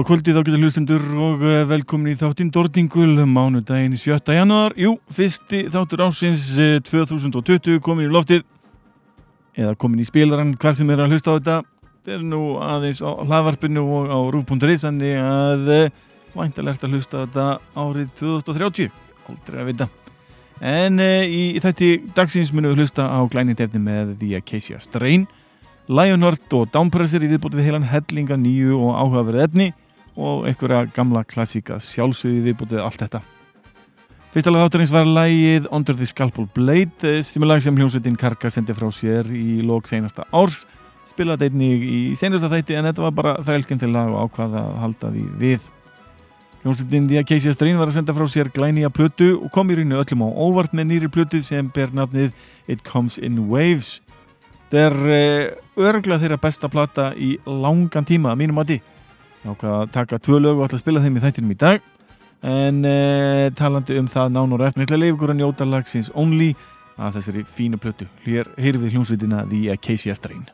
Góða kvöldi þá getur hlustundur og eh, velkomin í þáttinn Dordingul mánudaginn 7. januar. Jú, fyrsti þáttur ásins 2020 komin í loftið eða komin í spilarann hvar sem er að hlusta á þetta. Þetta er nú aðeins á hlaðvarpinu og á rúf.is þannig að væntalegt að hlusta á þetta árið 2030. Aldrei að vita. En e, í, þætti dagsins munum við hlusta á glænitefni með The Acacia Strain Lionheart og Downpresser í viðbúti við heilan hellinga nýju og áhugaverð etni og einhverja gamla klassíka sjálfsögði viðbúti við allt þetta. Fyrsta lag þátturins var lægið Under the Scalpel Blade sem er lag sem hljómsveitin Karka sendi frá sér í lók senasta árs spilaði einnig í senasta þætti en þetta var bara þrælskend lag og ákvaða að halda því við. Hljómsveitin The Acacia Strain var að senda frá sér glænija plötu og kom í reynu öllum á óvart með nýri plötu sem ber nafnið It Comes in Waves Þetta er uh, örglega þeirra besta plata í langan tíma að mínum átti. Ég ákvaði að taka tvö lög og ætla að spila þeim í þættinum í dag. En uh, talandi um það nánur eftir mikla leifgur að njóta lagsins Only að þessari fínu plötu. Hér heyrðum við hljómsveitina The Acacia Strain.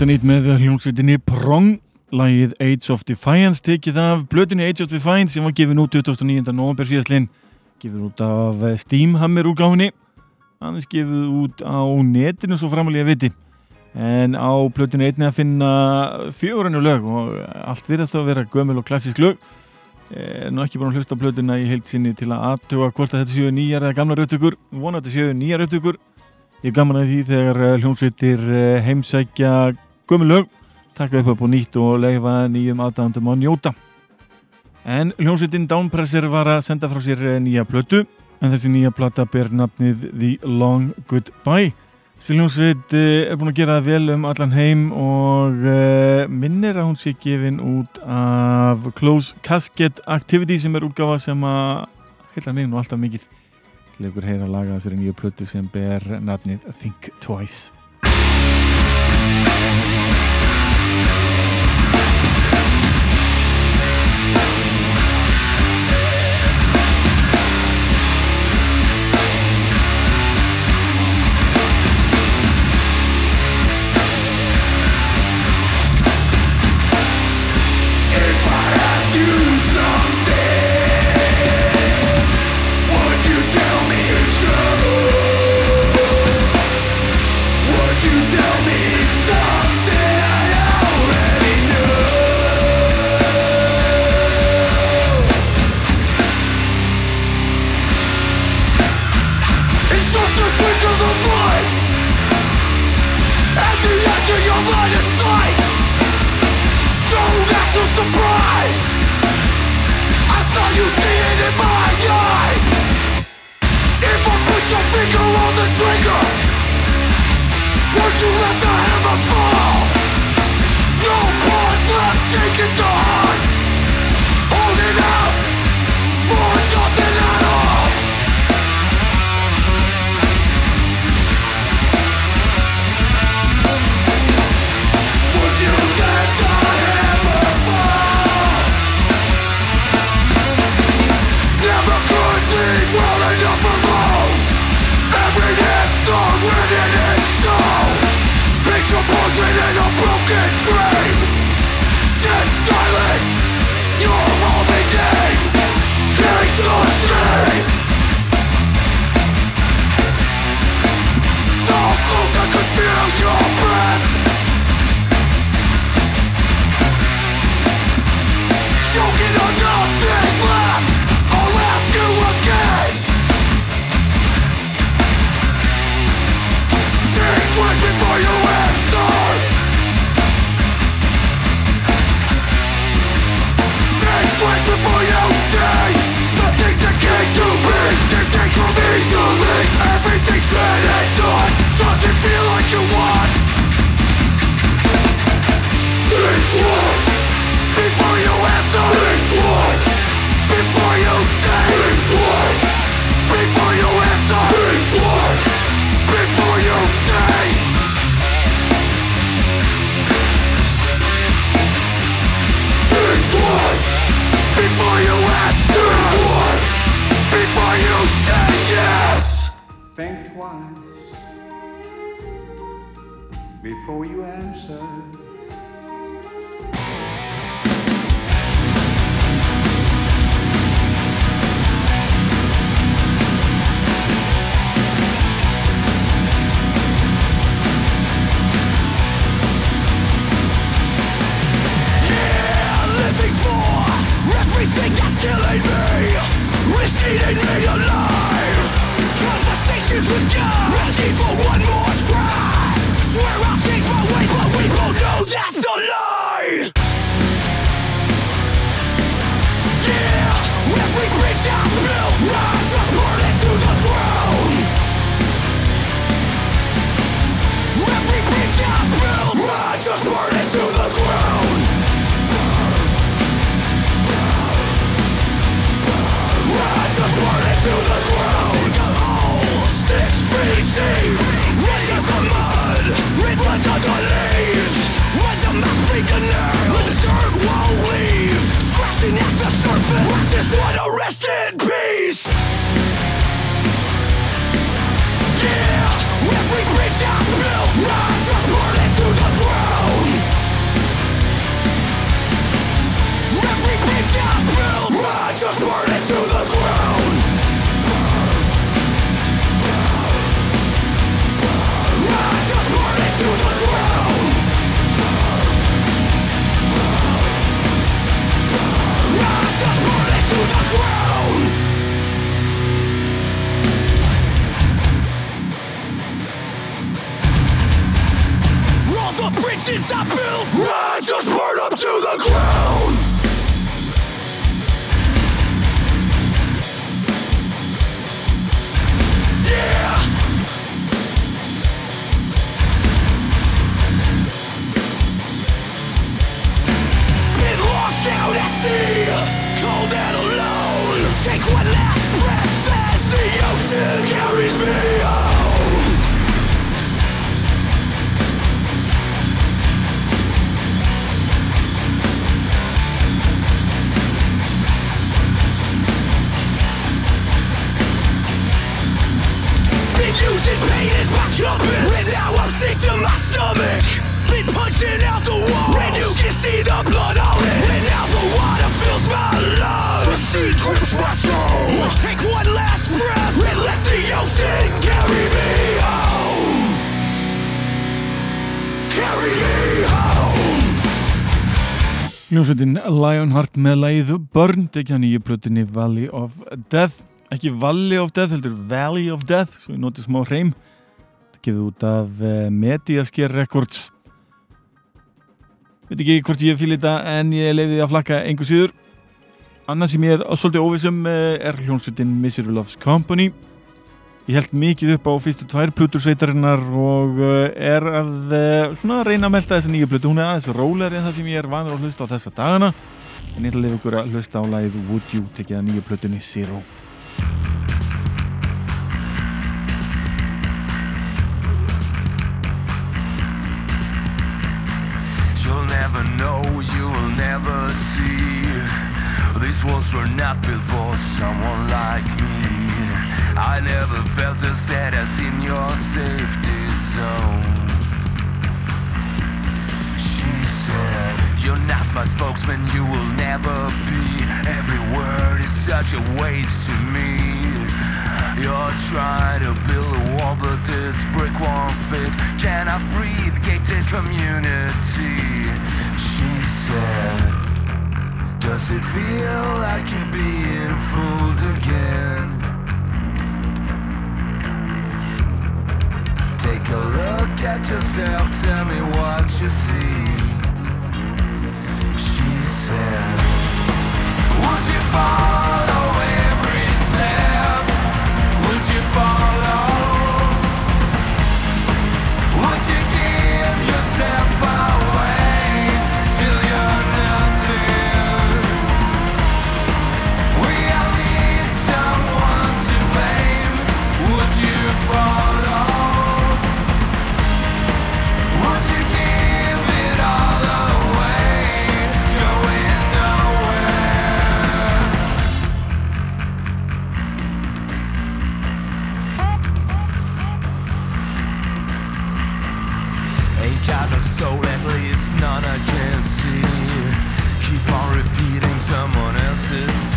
Nýjasta nýtt með hljómsveitinni Prong. Lægið Age of Defiance tekið af blötunni Age of Defiance sem var gefin út 2009. november síðastlinn gefið út af Steamhammer úrgáfinni aðeins gefið út á netinu svo framalega viti. En á blötunni einni að finna fjögurannu lög og allt virðast að vera gömul og klassisk lög. Er nú ekki að hlusta blötuna í heilt sinni til að aðtuga hvort að þetta séu nýjar eða gamla rautökur vonat að séu nýjar rautökur Ég gaman að því þegar eh, hljómsveitir eh, heimsækja gömulög, taka upp upp og nýtt og leifa nýjum aðdæðandum á njóta. En hljómsveitin Downpresser var að senda frá sér eh, nýja plötu, en þessi nýja plata ber nafnið The Long Goodbye. Þessi hljómsveit er búin að gera vel um allan heim og minnir að hún sé gefin út af Close Casket Activity sem er útgafa sem að heila mig nú alltaf mikið leikur heyra að laga þessari nýju plötu sem ber nafnið Think Twice Thank you. Lionheart með lægið Burn tekja nýju plötunni Valley of Death. Ekki Valley of Death, heldur Valley of Death svo ég noti smá hreim. Þetta gefið út af uh, Mediasker Records. Veit ekki hvort ég fýl þetta en ég leiði því að flakka engu síður. Annars sem ég er svolítið óvissum uh, er hljómsveitin Miserable Loves Company ég held mikið upp á fyrstu tvær plutursveitarinnar og uh, er að uh, svona reyna að melda þessa nýju plutu hún er aðeins rólegri en það sem ég er vanur að hlusta á þessa dagana en ég ætla að lefa ykkur að hlusta á lagið Would You tekið að nýju plutunni Zero You'll never know, you will never see. These walls were not built for someone like me. I never felt as dead as in your safety zone. She said, You're not my spokesman, you will never be. Every word is such a waste to me. You're trying to build a wall, but this brick won't fit. Can I breathe, gated community. She said, Does it feel like you're being fooled again? Take a look at yourself, tell me what you see. She said, Would you follow every step? Would you follow? Would you give yourself faces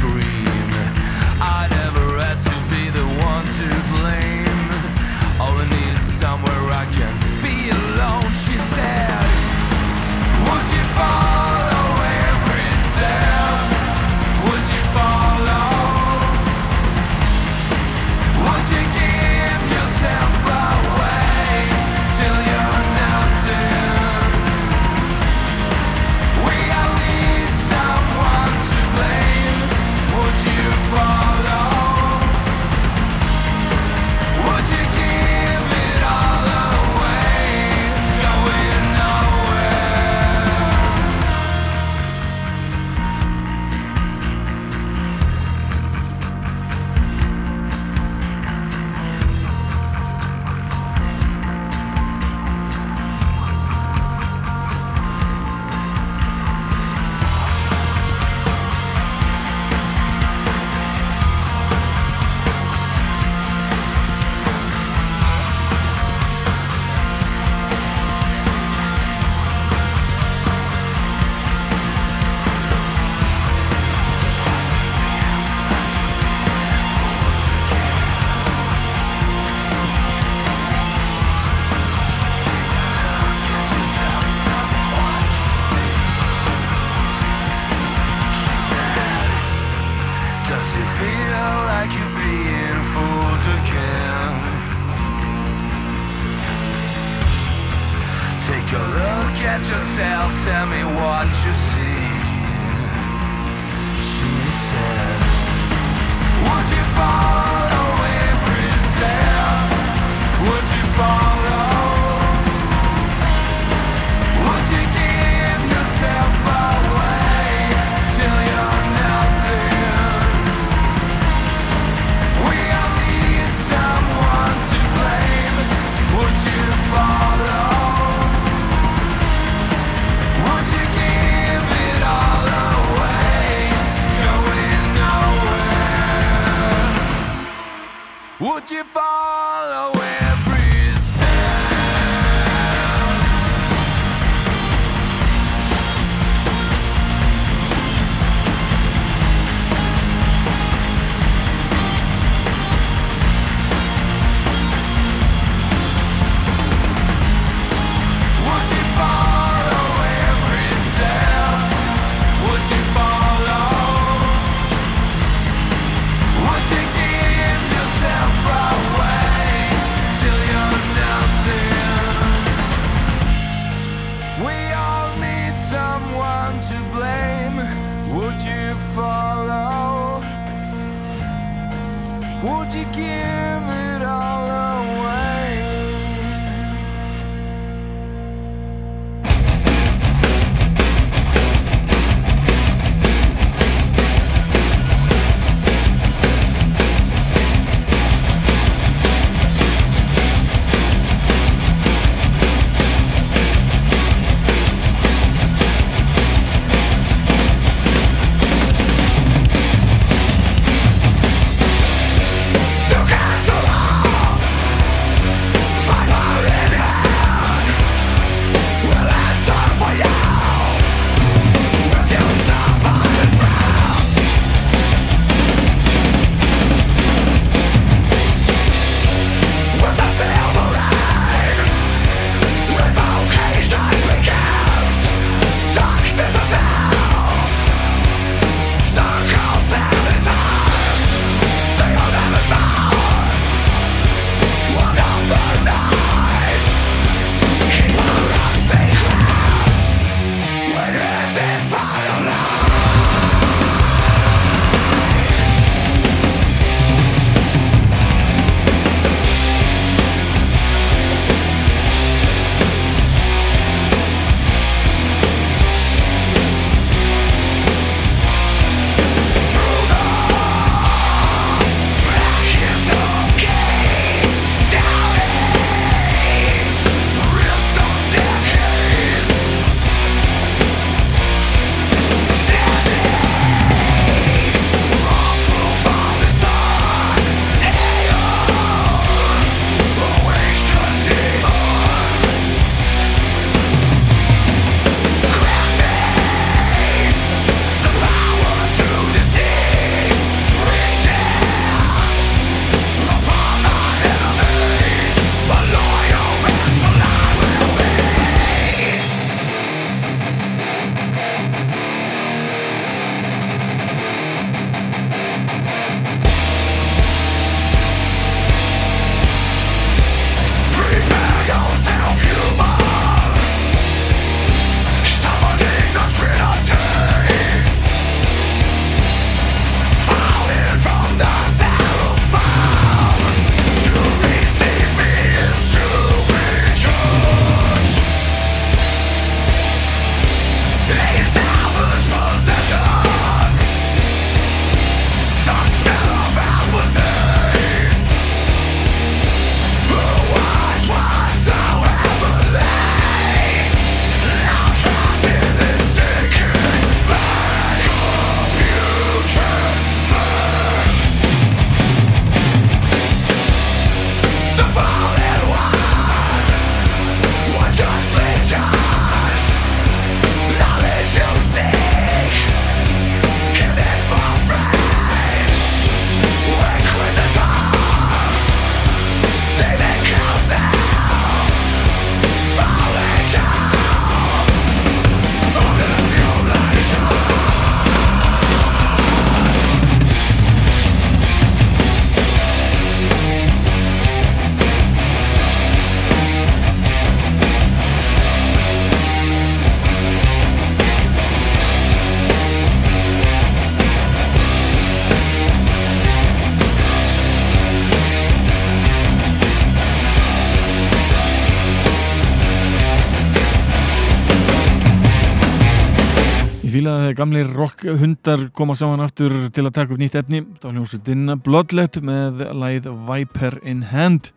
gamlir rock hundar koma saman aftur til að taka upp nýtt efni. Þá hljómsveitin Bloodlet með læð Viper in Hand.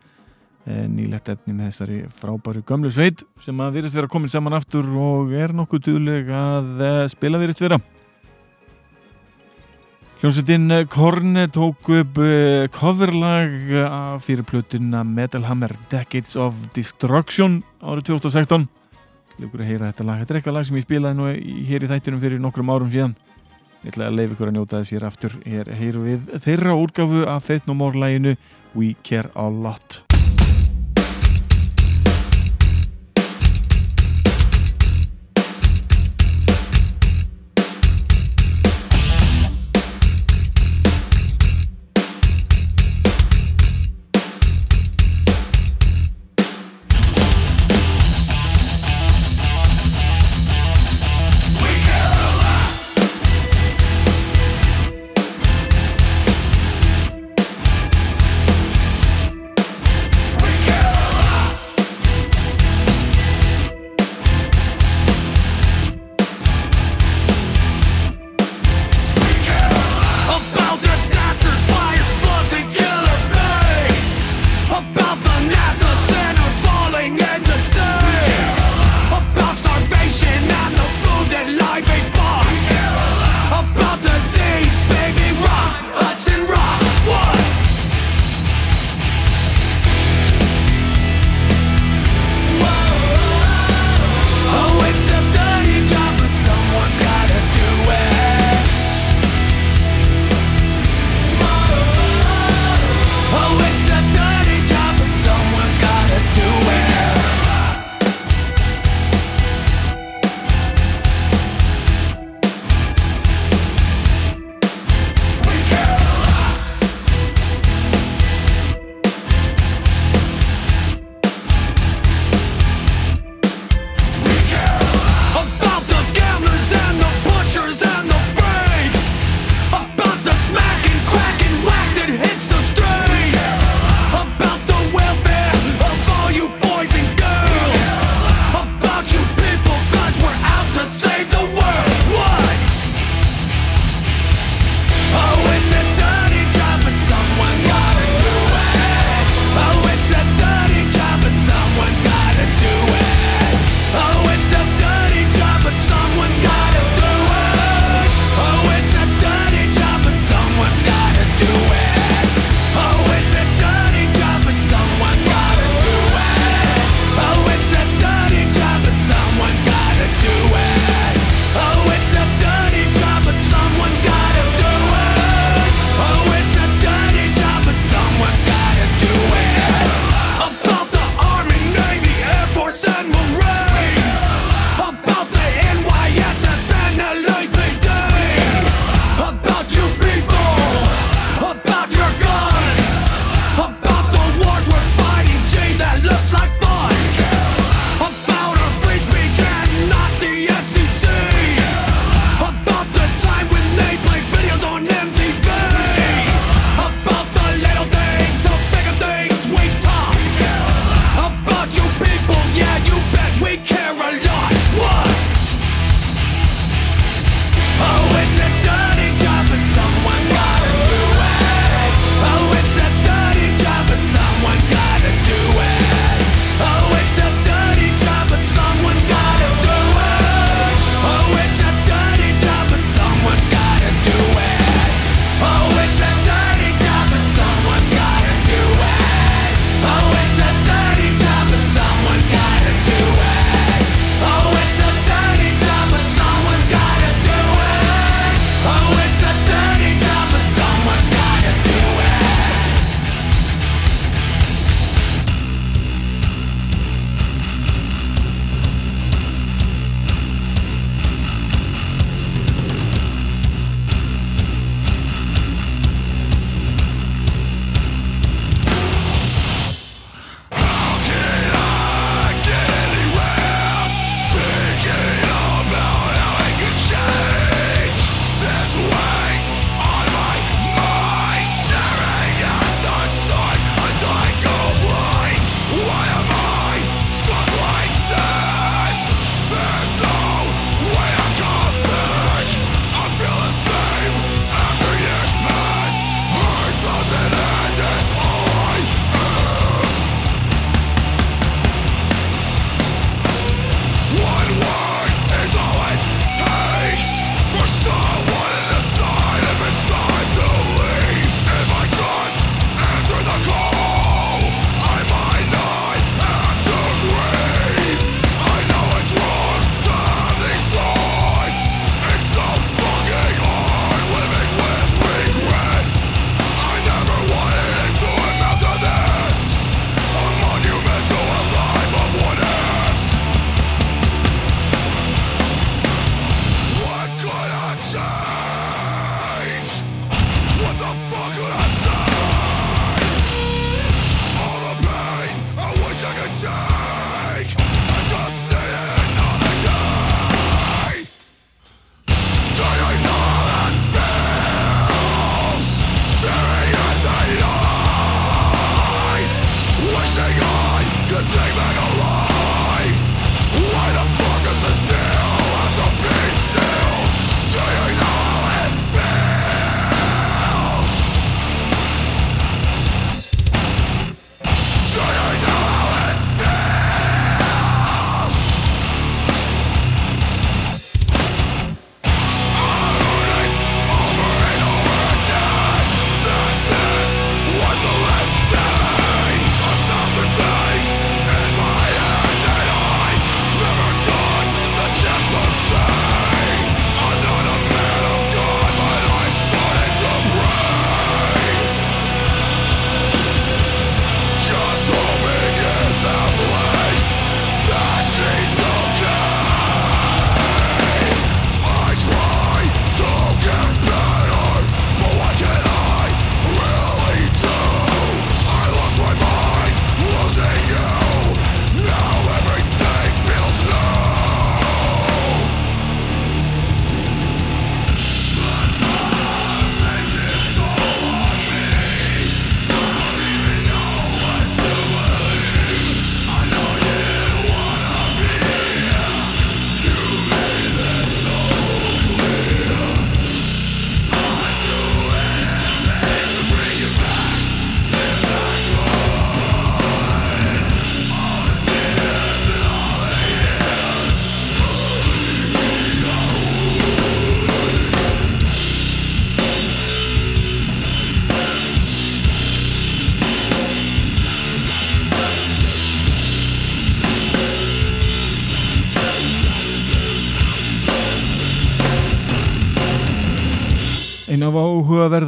Eh, nýlegt efni með þessari frábæru gamlu sveit sem að virðist vera komin saman aftur og er nokkuð duðleg að eh, spila virðist vera. Hljómsveitin Korn tók upp eh, coverlag af fyrir plötuna Metal Hammer Decades of Destruction árið 2016 Lugur að heyra þetta lag. Þetta er eitthvað lag sem ég spilaði nú hér í þættinum fyrir nokkrum árum síðan. Ég ætla að leiða ykkur að njóta þess hér aftur. Hér heyrum við þeirra úrgafu af Faith No More læginu We Care A Lot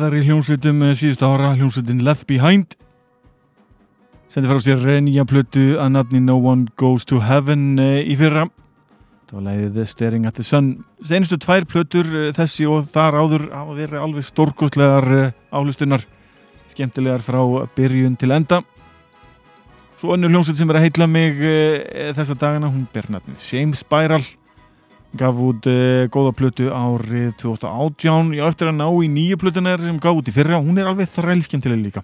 vinsælari hljómsveitum eh, síðust ára, hljómsveitin Left Behind. Sendi frá sér nýja plötu að nafni No One Goes to Heaven eh, í fyrra. Það var læðið Staring at the Sun. Einustu tvær plötur eh, þessi og þar áður hafa verið alveg stórkostlegar álustunar skemmtilegar frá byrjun til enda. Svo önnu hljómsveit sem er að heitla mig þessa dagina, hún ber nafnið Shame Spiral gaf út uh, góða plötu árið 2018, já eftir að ná í nýju plötunar sem gaf út í fyrra, hún er alveg þrælskjöndileg líka.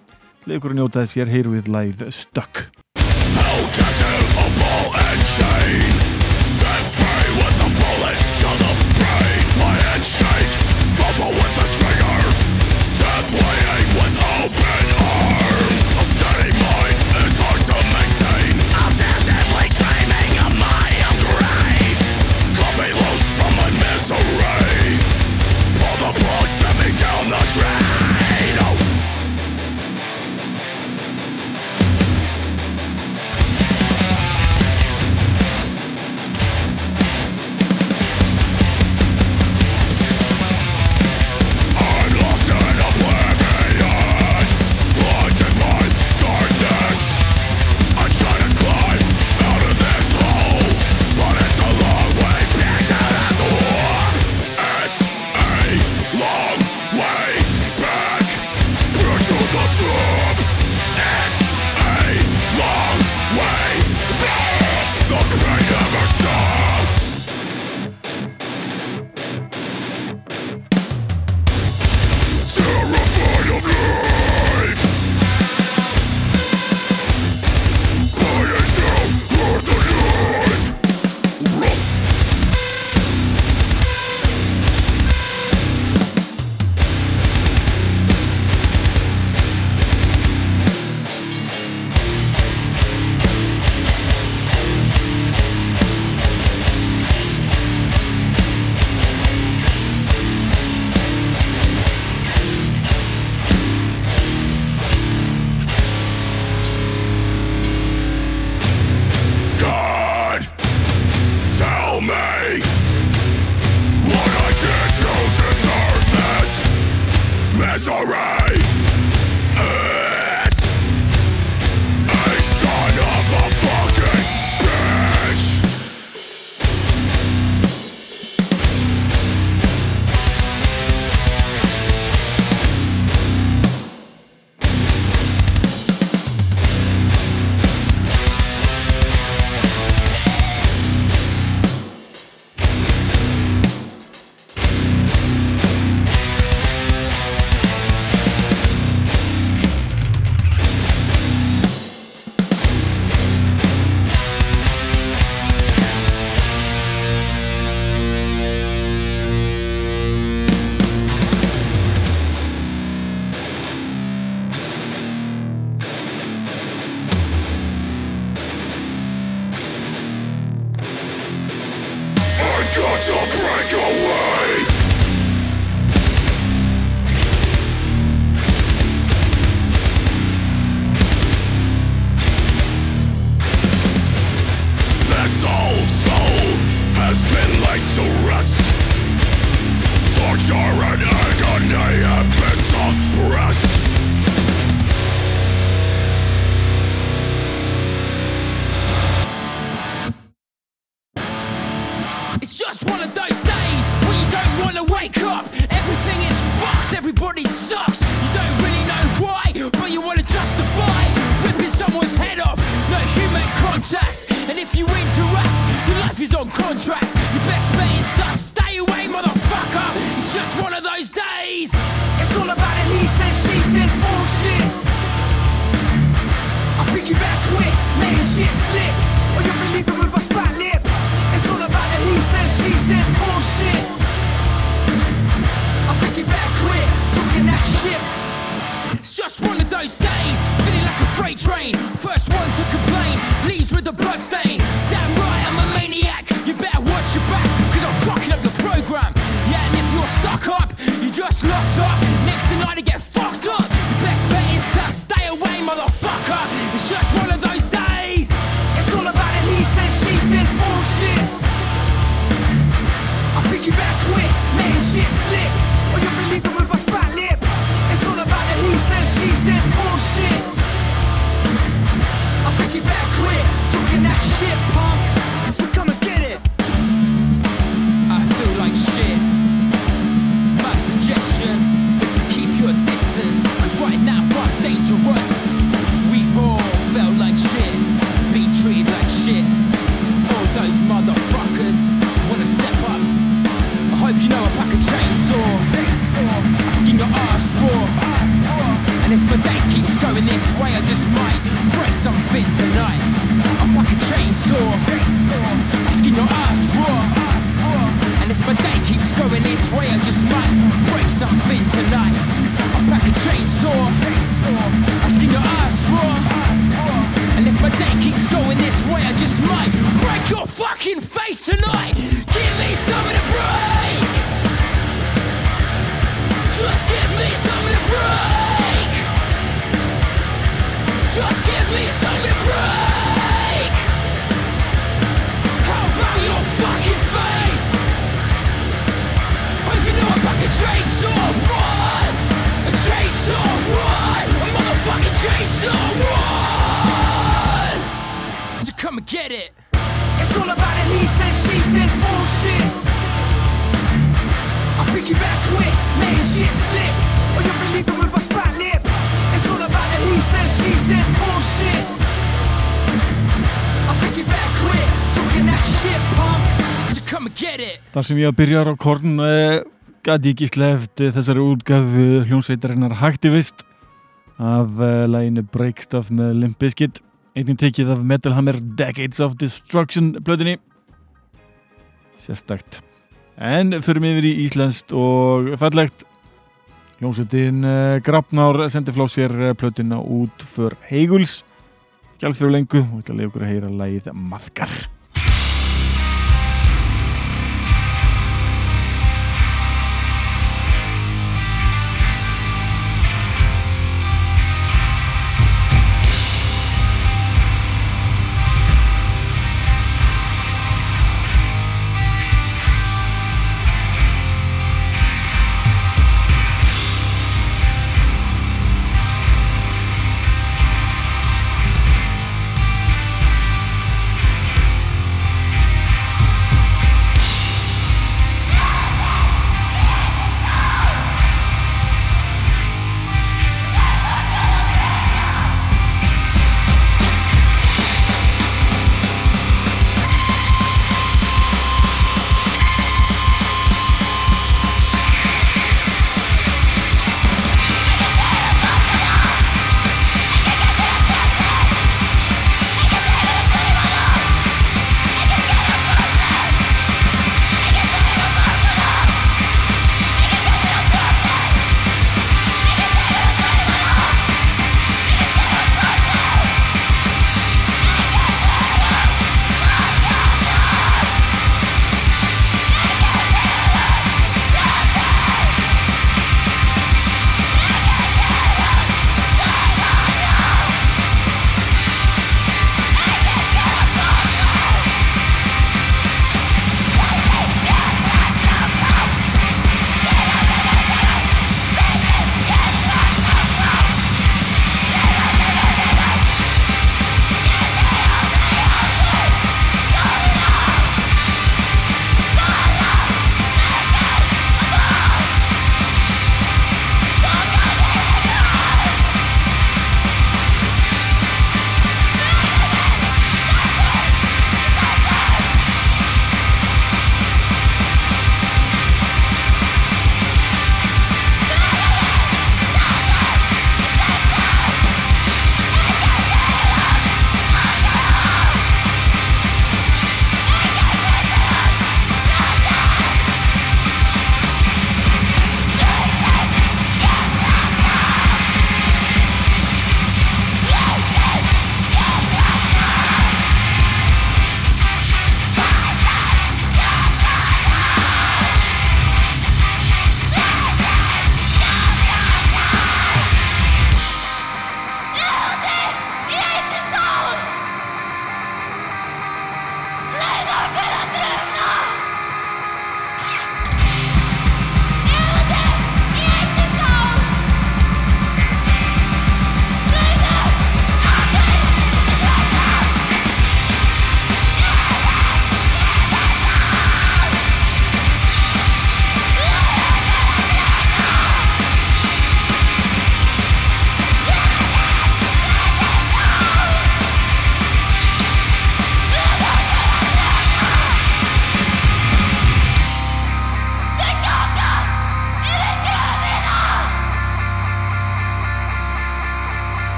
Leikur að njóta þess, ég er heyru við læð Stökk. No Þar sem ég að byrja á korn uh, gæti ekki sleft uh, þessari útgafu hljónsveitarinnar Haktivist af uh, læginu Break Stuff með Limp Bizkit. Einnig tekið af Metal Hammer Decades of Destruction blöðinni sérstakt. En förum yfir í Íslenskt og fallegt. Hljónsveitin uh, Grafnár sendi flá sér plötina út för Heiguls gæls fyrir lengu og ekki að leiða okkur að heyra lægið Maðgar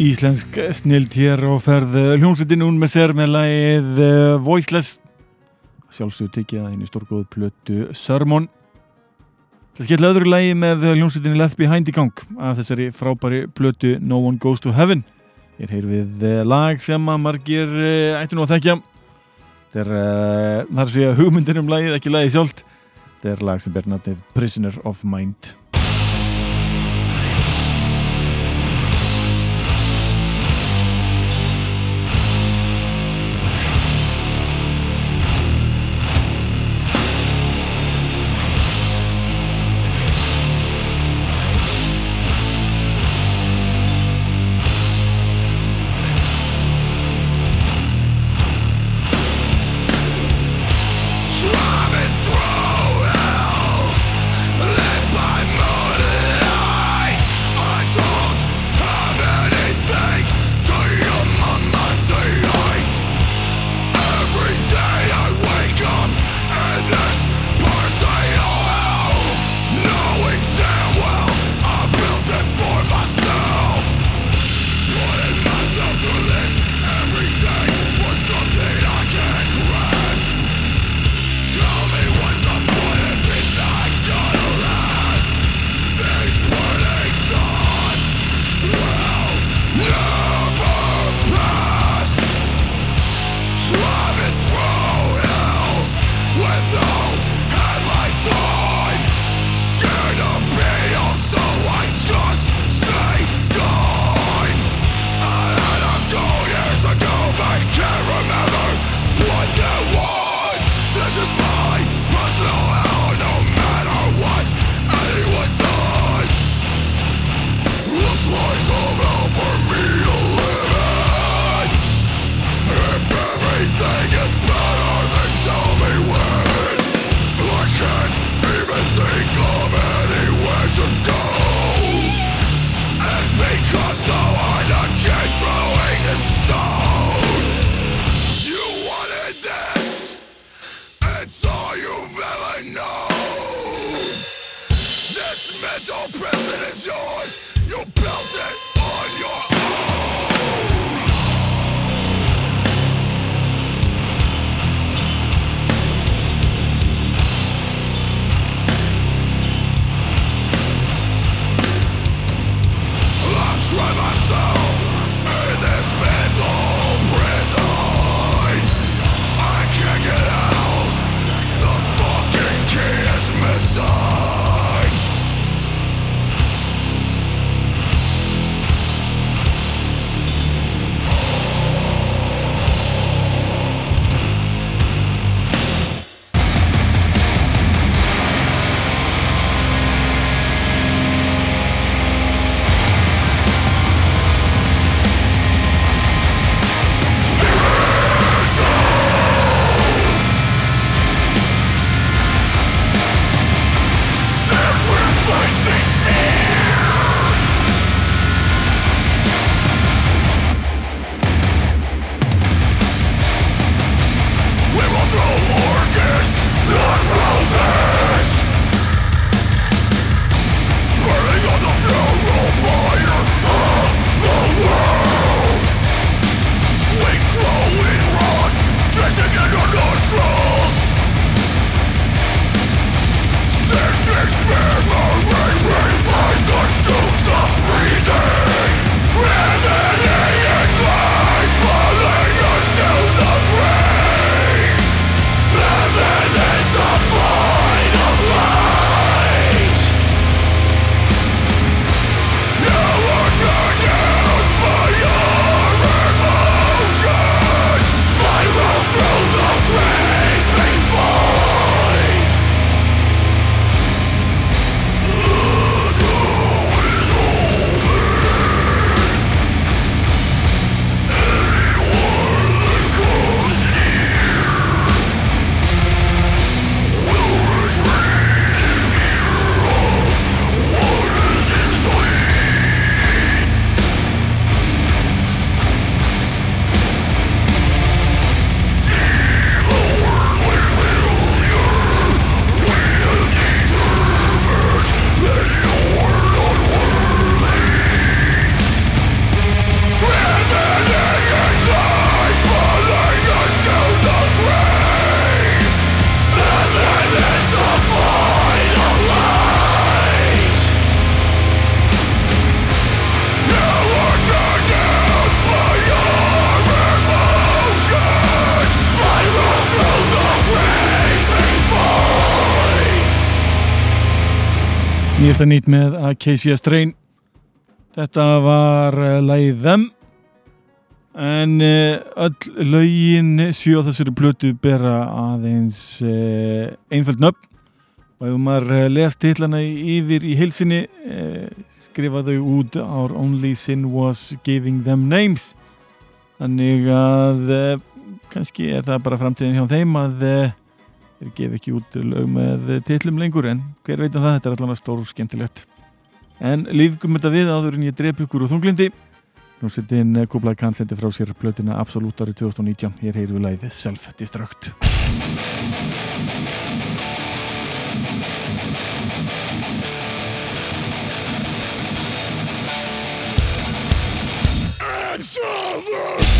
Íslensk snild hér og ferð hljómsveitin hún með sér með lagið uh, Voiceless. Sjálfsögur tekið inn í stórgóðu plötu Sermon. Það skella öðru lagi með hljómsveitinni Left Behind í gang. Að þessari frábæri plötu No One Goes to Heaven. Ég heyr við lag sem að margir ættu nú að þekkja. Þegar þar sé hugmyndin um lagið ekki lagið sjálft. Þetta er lag sem ber natið Prisoner of Mind Nýjasta nýtt með Acacia Strain Þetta var uh, lagið Them. En uh, öll lögin sjö á þessari blötu bera aðeins uh, einföld nöfn. Og ef maður les titlana yfir í heilsinni uh, skrifa þau út Our only sin was giving them names. Þannig að kannski er það bara framtíðin hjá þeim að þeir gefa ekki út lög með titlum lengur en hver veit að það, þetta er allavega stór skemmtilegt. En lífgum þetta við áður en ég drep ykkur úr þunglindi nú settin Kubla Khan sendi frá sér plötuna Absolut árið 2019 hér heyru við læðið Self-Destruct. Bear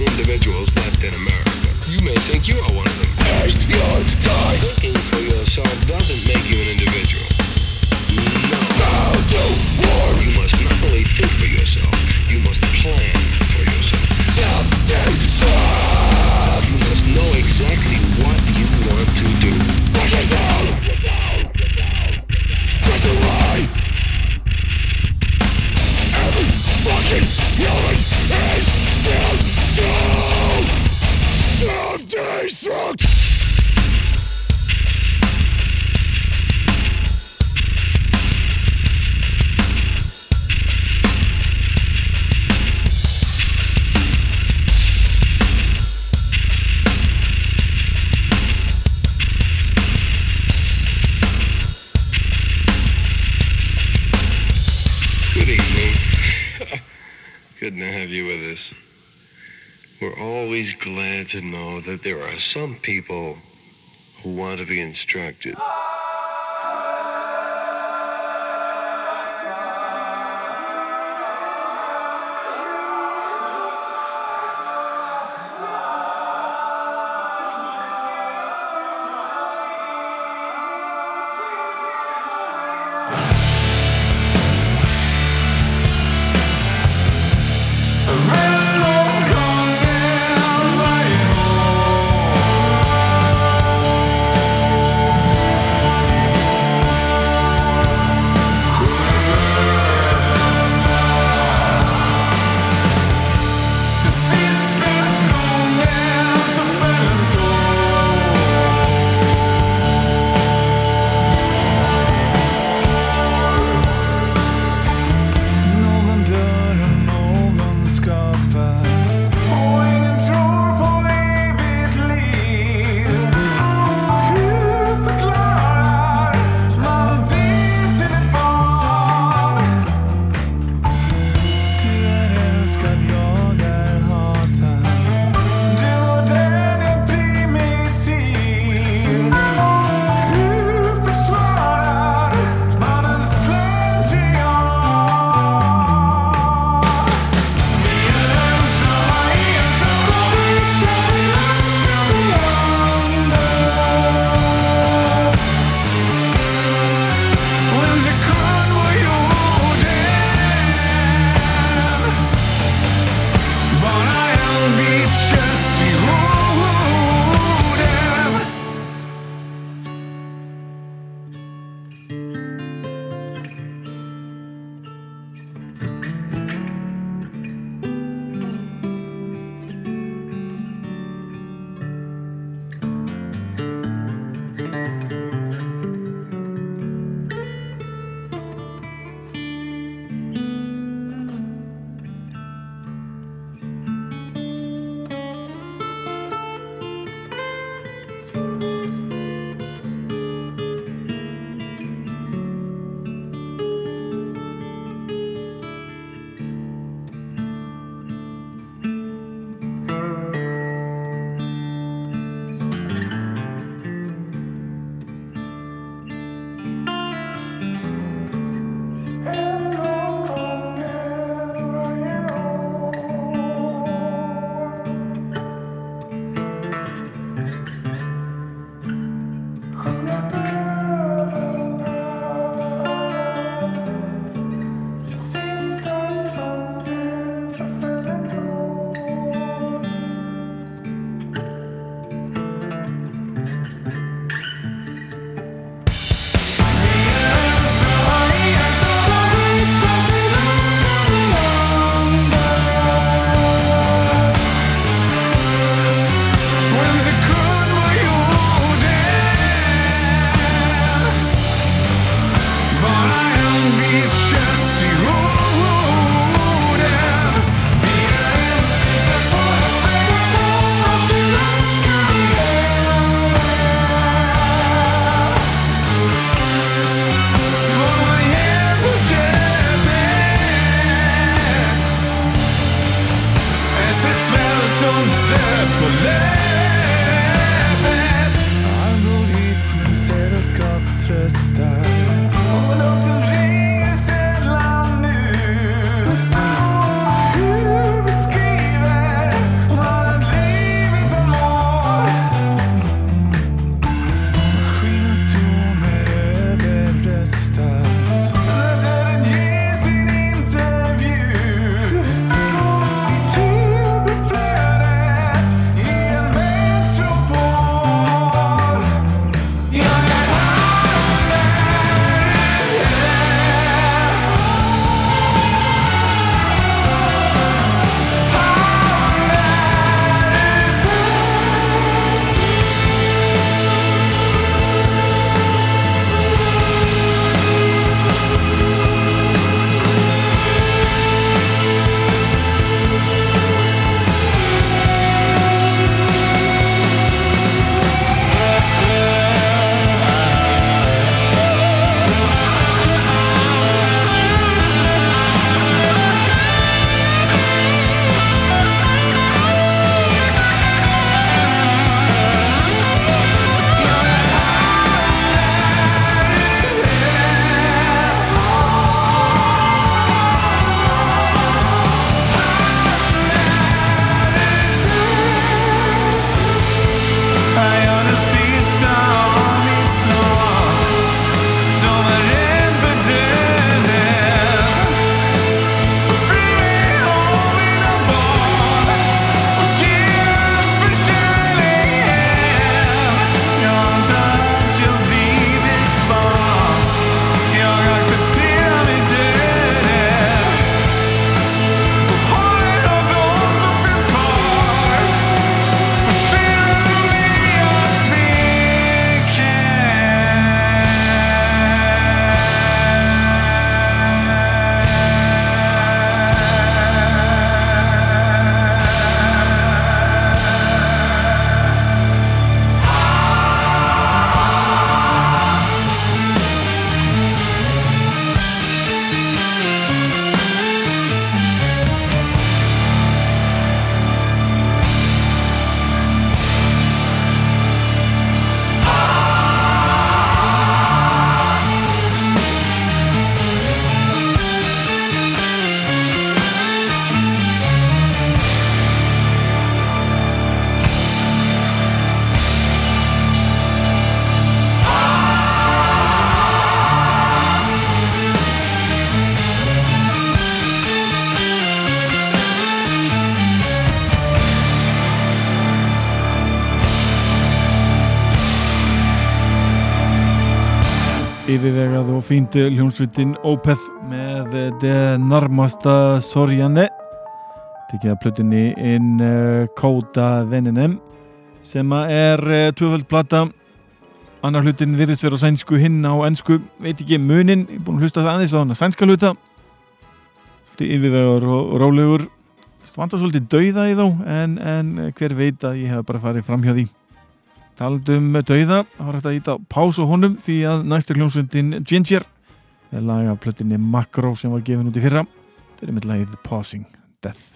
individuals left in America. You may think you are one of them. Hey, your guy to know that there are some people who want to be instructed. Fínt hljónsvitin Opeth með De Narmasta Sorjane. Tekið að plötunni inn Kóta Veninem sem að er uh, tvöfald plata. Annar hlutin virðist vera á sænsku hinn á ennsku, veit ekki munin ég er búin að hlusta það aðeins á hana sænska hluta. Svolítið yfirvegar og, rólegur. Vantar svolítið dauða í þá en, en hver veit að ég hef bara farið fram hjá því. Taldum dauða, þá er hægt að íta pás á honum því að næstur hljómsveitin Ginger er laga plötinni Macro sem var gefin út í fyrra. Þetta er með lagið Pausing Death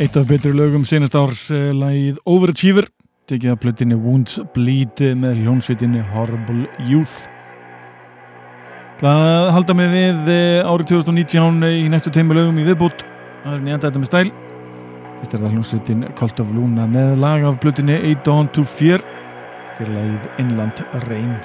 Eitt af betri lögum senast árs uh, lagið Overachiever tekið af plötinni Wounds Bleed eh, með hljónsvitinni Horrible Youth. Það halda með við uh, árið 2019 í næstu teimu lögum í viðbútt það er nýjanda þetta með stæl. Fyrst er það hljónsvitin Cult of Luna með lag af plötinni A Dawn to Fear. Til lagið Inland Rain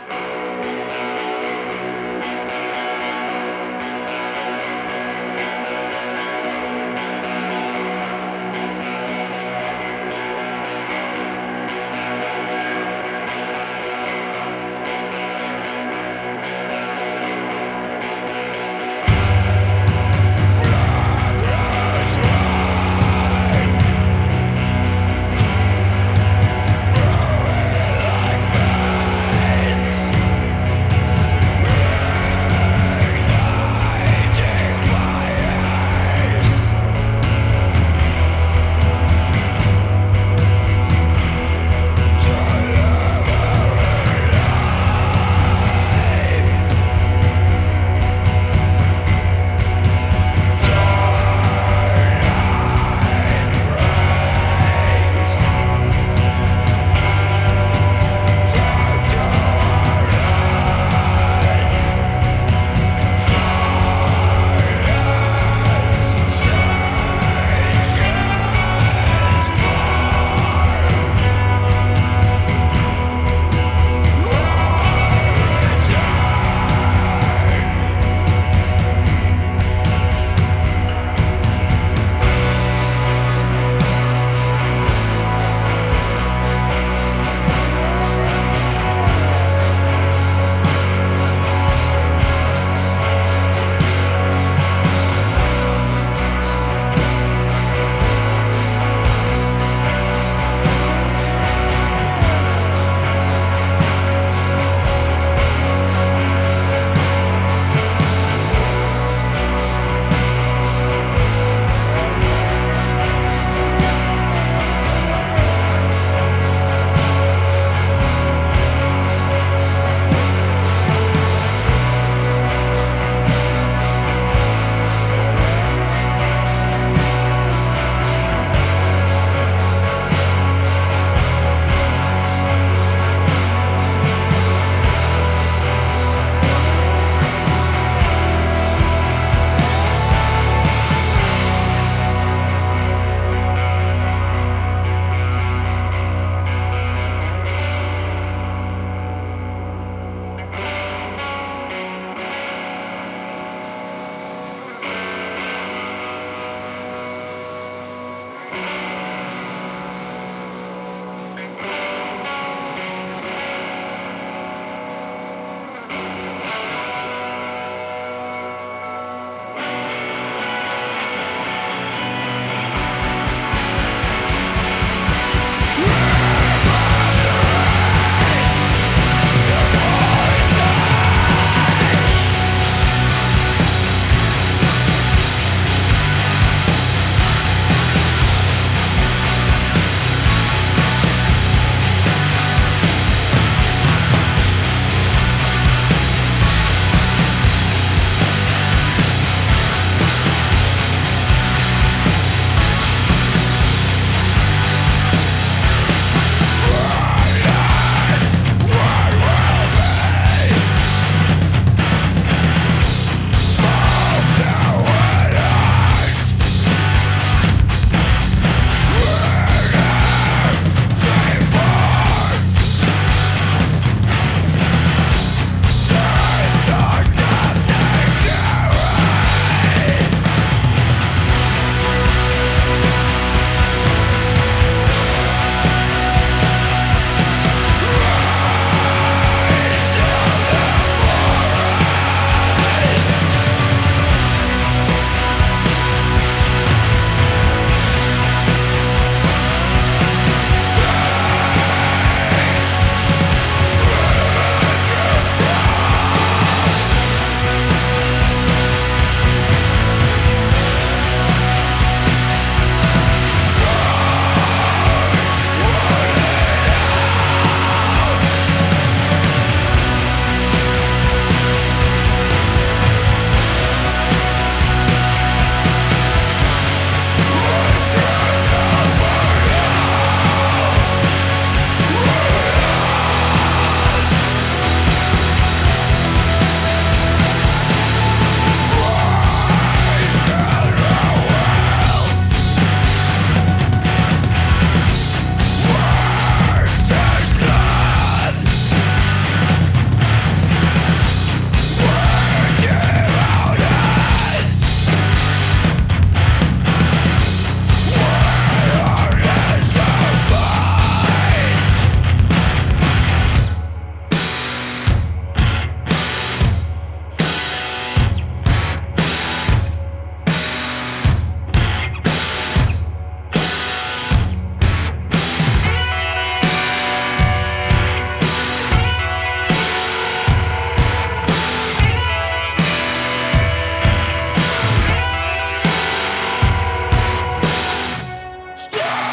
Stop!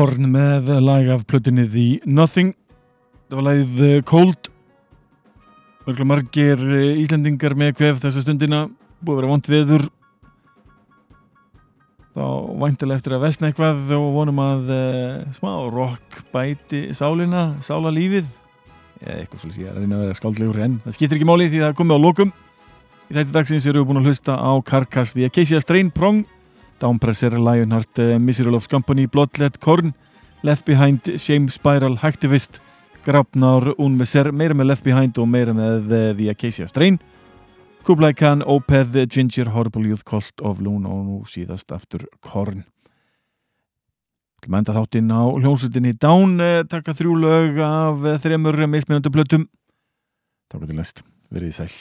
Korn með lag af plötunni The Nothing. Það var lagið eh, Cold. Örgulega margir eh, Íslendingar með kvef þessa stundina. Búið að vera vond veður. Þá væntilega eftir að vesna eitthvað og vonum að uh, smá rock bæti sálina, sála lífið. Eða eitthvað svolítið ég er að reyna að vera skáldlegur en það skiptir ekki máli því það komið á lokum. Í þætti dagsins erum við búin að hlusta á Carcass The Acacia Strain Prong Downpresser, Lionheart, uh, Miserable of Company, Bloodlet, Korn, Left Behind, Shame Spiral, Hacktivist, Grafnar, Unmeser, meira með Left Behind og meira með uh, The Acacia Strain, Kublai Khan, Opeth, Ginger, Horrible Youth Cult of Luna og nú síðast aftur Korn. Mænda þáttinn á hljómsveitinni Down, uh, taka þrjú lög af þremur mismunandi plötum. Takk til næst, verið þið sæl.